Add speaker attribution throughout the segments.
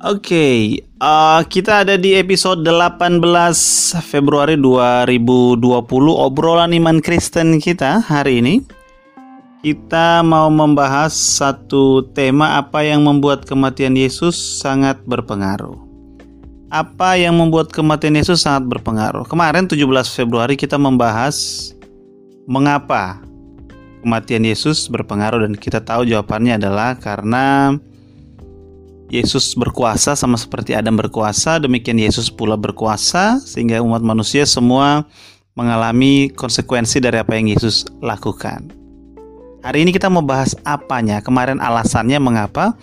Speaker 1: Oke, uh, kita ada di episode 18 Februari 2020 obrolan iman Kristen kita hari ini. Kita mau membahas satu tema apa yang membuat kematian Yesus sangat berpengaruh. Apa yang membuat kematian Yesus sangat berpengaruh? Kemarin 17 Februari kita membahas mengapa kematian Yesus berpengaruh dan kita tahu jawabannya adalah karena Yesus berkuasa sama seperti Adam berkuasa, demikian Yesus pula berkuasa sehingga umat manusia semua mengalami konsekuensi dari apa yang Yesus lakukan. Hari ini kita mau bahas apanya. Kemarin alasannya mengapa,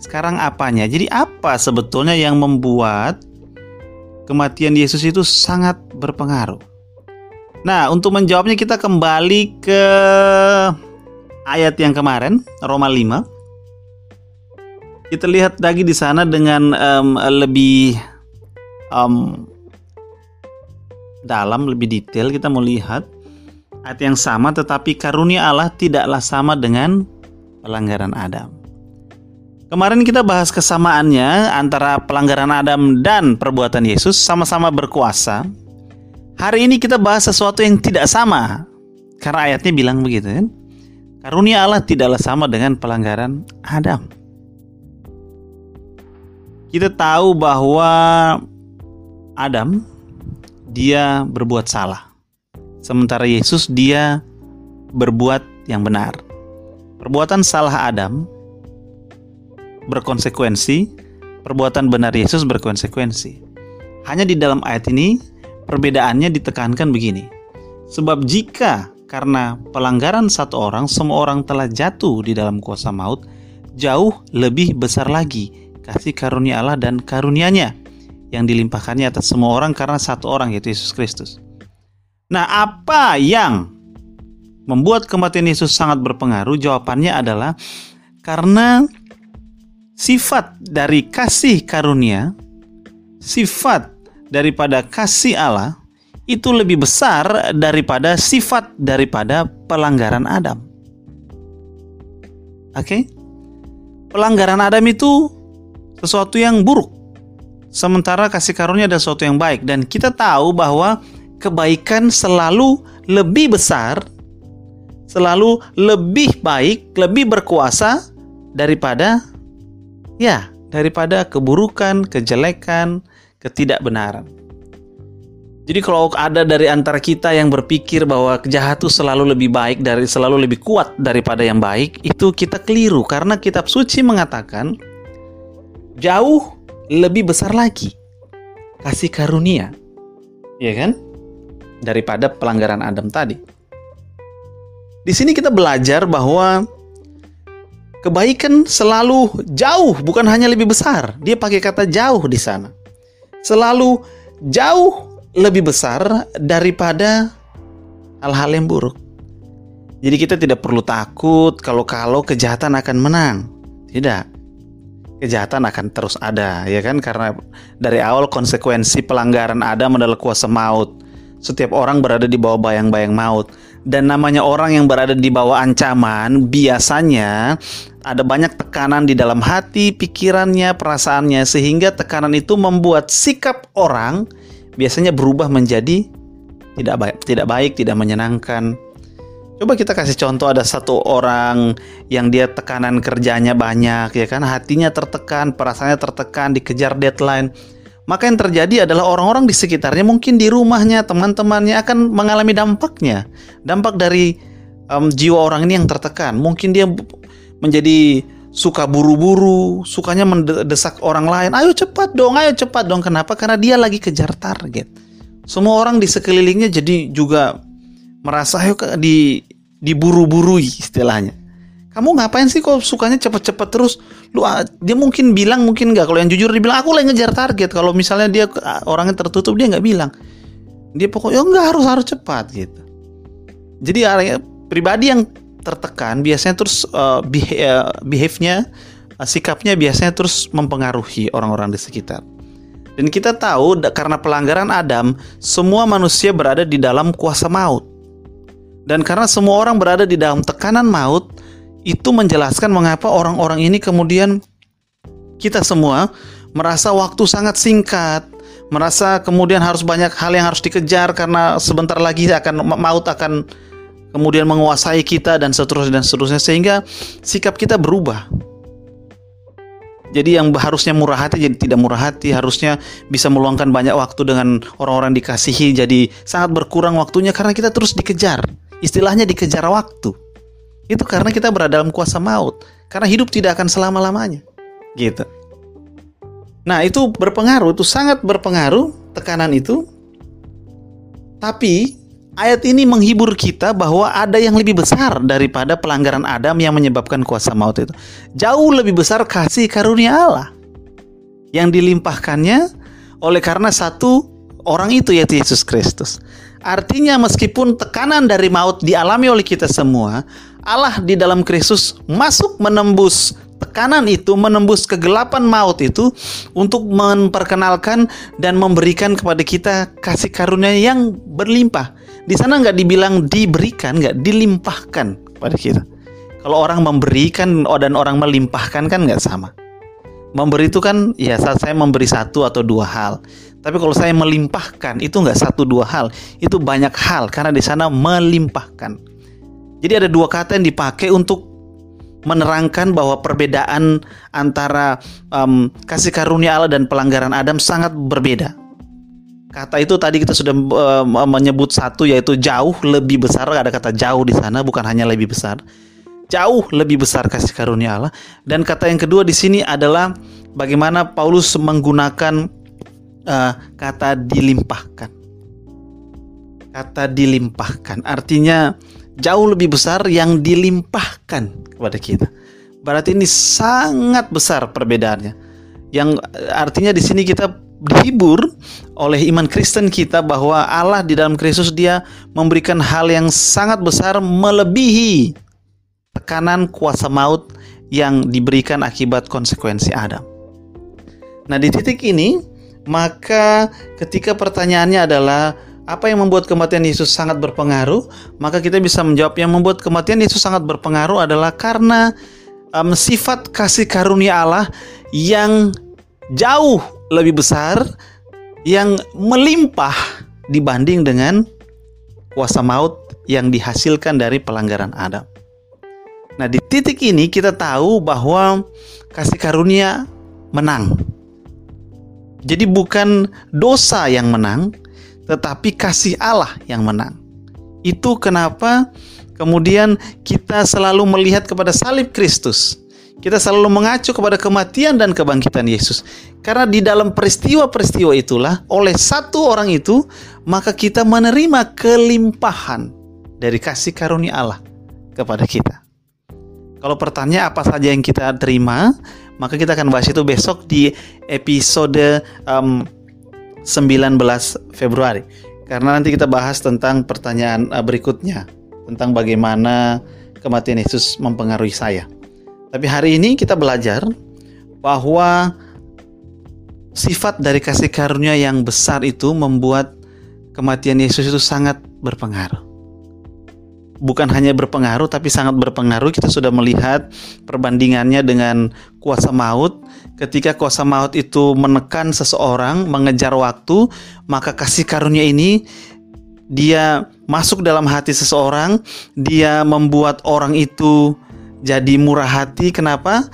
Speaker 1: sekarang apanya. Jadi apa sebetulnya yang membuat kematian Yesus itu sangat berpengaruh? Nah, untuk menjawabnya kita kembali ke ayat yang kemarin, Roma 5 kita lihat lagi di sana dengan um, lebih um, dalam, lebih detail. Kita mau lihat ayat yang sama, tetapi karunia Allah tidaklah sama dengan pelanggaran Adam. Kemarin kita bahas kesamaannya antara pelanggaran Adam dan perbuatan Yesus sama-sama berkuasa. Hari ini kita bahas sesuatu yang tidak sama. Karena ayatnya bilang begitu kan. Karunia Allah tidaklah sama dengan pelanggaran Adam kita tahu bahwa Adam dia berbuat salah. Sementara Yesus dia berbuat yang benar. Perbuatan salah Adam berkonsekuensi, perbuatan benar Yesus berkonsekuensi. Hanya di dalam ayat ini perbedaannya ditekankan begini. Sebab jika karena pelanggaran satu orang semua orang telah jatuh di dalam kuasa maut, jauh lebih besar lagi kasih karunia Allah dan karunianya yang dilimpahkannya atas semua orang karena satu orang yaitu Yesus Kristus. Nah, apa yang membuat kematian Yesus sangat berpengaruh? Jawabannya adalah karena sifat dari kasih karunia, sifat daripada kasih Allah itu lebih besar daripada sifat daripada pelanggaran Adam. Oke? Okay? Pelanggaran Adam itu sesuatu yang buruk. Sementara kasih karunia adalah sesuatu yang baik dan kita tahu bahwa kebaikan selalu lebih besar, selalu lebih baik, lebih berkuasa daripada ya, daripada keburukan, kejelekan, ketidakbenaran. Jadi kalau ada dari antara kita yang berpikir bahwa kejahatan selalu lebih baik dari selalu lebih kuat daripada yang baik, itu kita keliru karena kitab suci mengatakan jauh lebih besar lagi kasih karunia, ya kan? Daripada pelanggaran Adam tadi. Di sini kita belajar bahwa kebaikan selalu jauh, bukan hanya lebih besar. Dia pakai kata jauh di sana. Selalu jauh lebih besar daripada hal-hal yang buruk. Jadi kita tidak perlu takut kalau-kalau kejahatan akan menang. Tidak kejahatan akan terus ada ya kan? Karena dari awal konsekuensi pelanggaran ada adalah kuasa maut. Setiap orang berada di bawah bayang-bayang maut. Dan namanya orang yang berada di bawah ancaman biasanya ada banyak tekanan di dalam hati, pikirannya, perasaannya sehingga tekanan itu membuat sikap orang biasanya berubah menjadi tidak baik, tidak baik, tidak menyenangkan. Coba kita kasih contoh ada satu orang yang dia tekanan kerjanya banyak ya kan hatinya tertekan, perasaannya tertekan, dikejar deadline. Maka yang terjadi adalah orang-orang di sekitarnya mungkin di rumahnya, teman-temannya akan mengalami dampaknya. Dampak dari um, jiwa orang ini yang tertekan. Mungkin dia menjadi suka buru-buru, sukanya mendesak orang lain. Ayo cepat dong, ayo cepat dong. Kenapa? Karena dia lagi kejar target. Semua orang di sekelilingnya jadi juga merasa yuk di diburu-burui istilahnya. Kamu ngapain sih kok sukanya cepet-cepet terus? Lu ah, dia mungkin bilang mungkin nggak kalau yang jujur dia bilang aku lagi ngejar target. Kalau misalnya dia ah, orangnya tertutup dia nggak bilang. Dia pokoknya oh, nggak harus harus cepat gitu. Jadi pribadi yang tertekan biasanya terus uh, behave-nya uh, sikapnya biasanya terus mempengaruhi orang-orang di sekitar. Dan kita tahu karena pelanggaran Adam, semua manusia berada di dalam kuasa maut. Dan karena semua orang berada di dalam tekanan maut, itu menjelaskan mengapa orang-orang ini kemudian kita semua merasa waktu sangat singkat, merasa kemudian harus banyak hal yang harus dikejar karena sebentar lagi akan maut akan kemudian menguasai kita dan seterusnya dan seterusnya sehingga sikap kita berubah. Jadi yang harusnya murah hati jadi tidak murah hati, harusnya bisa meluangkan banyak waktu dengan orang-orang dikasihi jadi sangat berkurang waktunya karena kita terus dikejar. Istilahnya dikejar waktu. Itu karena kita berada dalam kuasa maut. Karena hidup tidak akan selama-lamanya. Gitu. Nah, itu berpengaruh, itu sangat berpengaruh tekanan itu. Tapi Ayat ini menghibur kita bahwa ada yang lebih besar daripada pelanggaran Adam yang menyebabkan kuasa maut itu. Jauh lebih besar kasih karunia Allah yang dilimpahkannya oleh karena satu orang itu yaitu Yesus Kristus. Artinya meskipun tekanan dari maut dialami oleh kita semua, Allah di dalam Kristus masuk menembus tekanan itu, menembus kegelapan maut itu untuk memperkenalkan dan memberikan kepada kita kasih karunia yang berlimpah di sana nggak dibilang diberikan, nggak dilimpahkan pada kita. Kalau orang memberikan dan orang melimpahkan kan nggak sama. Memberi itu kan ya saat saya memberi satu atau dua hal. Tapi kalau saya melimpahkan itu nggak satu dua hal, itu banyak hal karena di sana melimpahkan. Jadi ada dua kata yang dipakai untuk menerangkan bahwa perbedaan antara um, kasih karunia Allah dan pelanggaran Adam sangat berbeda. Kata itu tadi kita sudah uh, menyebut satu yaitu jauh lebih besar. Ada kata jauh di sana bukan hanya lebih besar. Jauh lebih besar kasih karunia Allah. Dan kata yang kedua di sini adalah bagaimana Paulus menggunakan uh, kata dilimpahkan. Kata dilimpahkan artinya jauh lebih besar yang dilimpahkan kepada kita. Berarti ini sangat besar perbedaannya. Yang artinya di sini kita dihibur oleh iman Kristen kita bahwa Allah di dalam Kristus dia memberikan hal yang sangat besar melebihi tekanan kuasa maut yang diberikan akibat konsekuensi Adam. Nah, di titik ini maka ketika pertanyaannya adalah apa yang membuat kematian Yesus sangat berpengaruh, maka kita bisa menjawab yang membuat kematian Yesus sangat berpengaruh adalah karena um, sifat kasih karunia Allah yang jauh lebih besar yang melimpah dibanding dengan kuasa maut yang dihasilkan dari pelanggaran Adam. Nah, di titik ini kita tahu bahwa kasih karunia menang. Jadi bukan dosa yang menang, tetapi kasih Allah yang menang. Itu kenapa kemudian kita selalu melihat kepada salib Kristus kita selalu mengacu kepada kematian dan kebangkitan Yesus. Karena di dalam peristiwa-peristiwa itulah oleh satu orang itu maka kita menerima kelimpahan dari kasih karunia Allah kepada kita. Kalau pertanyaan apa saja yang kita terima, maka kita akan bahas itu besok di episode um, 19 Februari. Karena nanti kita bahas tentang pertanyaan uh, berikutnya tentang bagaimana kematian Yesus mempengaruhi saya. Tapi hari ini kita belajar bahwa sifat dari kasih karunia yang besar itu membuat kematian Yesus itu sangat berpengaruh. Bukan hanya berpengaruh tapi sangat berpengaruh. Kita sudah melihat perbandingannya dengan kuasa maut. Ketika kuasa maut itu menekan seseorang, mengejar waktu, maka kasih karunia ini dia masuk dalam hati seseorang, dia membuat orang itu jadi murah hati. Kenapa?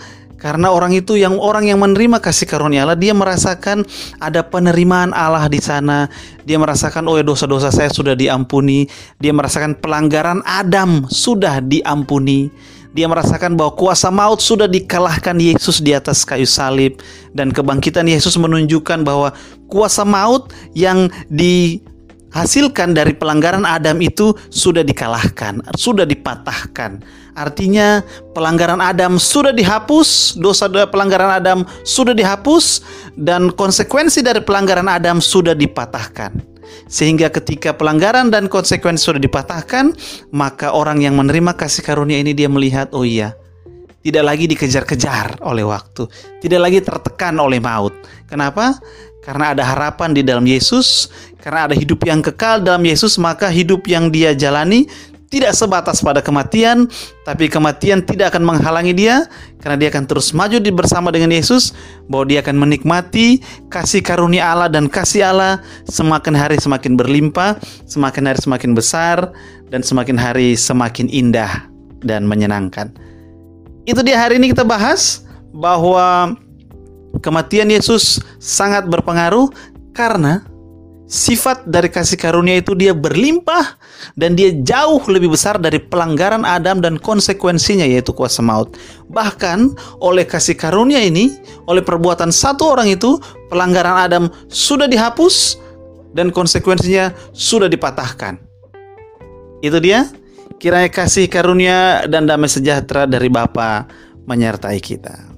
Speaker 1: Karena orang itu yang orang yang menerima kasih karunia Allah, dia merasakan ada penerimaan Allah di sana. Dia merasakan oh ya dosa-dosa saya sudah diampuni. Dia merasakan pelanggaran Adam sudah diampuni. Dia merasakan bahwa kuasa maut sudah dikalahkan Yesus di atas kayu salib dan kebangkitan Yesus menunjukkan bahwa kuasa maut yang dihasilkan dari pelanggaran Adam itu sudah dikalahkan, sudah dipatahkan Artinya pelanggaran Adam sudah dihapus, dosa pelanggaran Adam sudah dihapus dan konsekuensi dari pelanggaran Adam sudah dipatahkan. Sehingga ketika pelanggaran dan konsekuensi sudah dipatahkan, maka orang yang menerima kasih karunia ini dia melihat, oh iya, tidak lagi dikejar-kejar oleh waktu, tidak lagi tertekan oleh maut. Kenapa? Karena ada harapan di dalam Yesus, karena ada hidup yang kekal dalam Yesus, maka hidup yang dia jalani tidak sebatas pada kematian, tapi kematian tidak akan menghalangi dia karena dia akan terus maju bersama dengan Yesus, bahwa dia akan menikmati kasih karunia Allah dan kasih Allah semakin hari semakin berlimpah, semakin hari semakin besar dan semakin hari semakin indah dan menyenangkan. Itu dia hari ini kita bahas bahwa kematian Yesus sangat berpengaruh karena sifat dari kasih karunia itu dia berlimpah dan dia jauh lebih besar dari pelanggaran Adam dan konsekuensinya yaitu kuasa maut. Bahkan oleh kasih karunia ini, oleh perbuatan satu orang itu, pelanggaran Adam sudah dihapus dan konsekuensinya sudah dipatahkan. Itu dia. Kiranya kasih karunia dan damai sejahtera dari Bapa menyertai kita.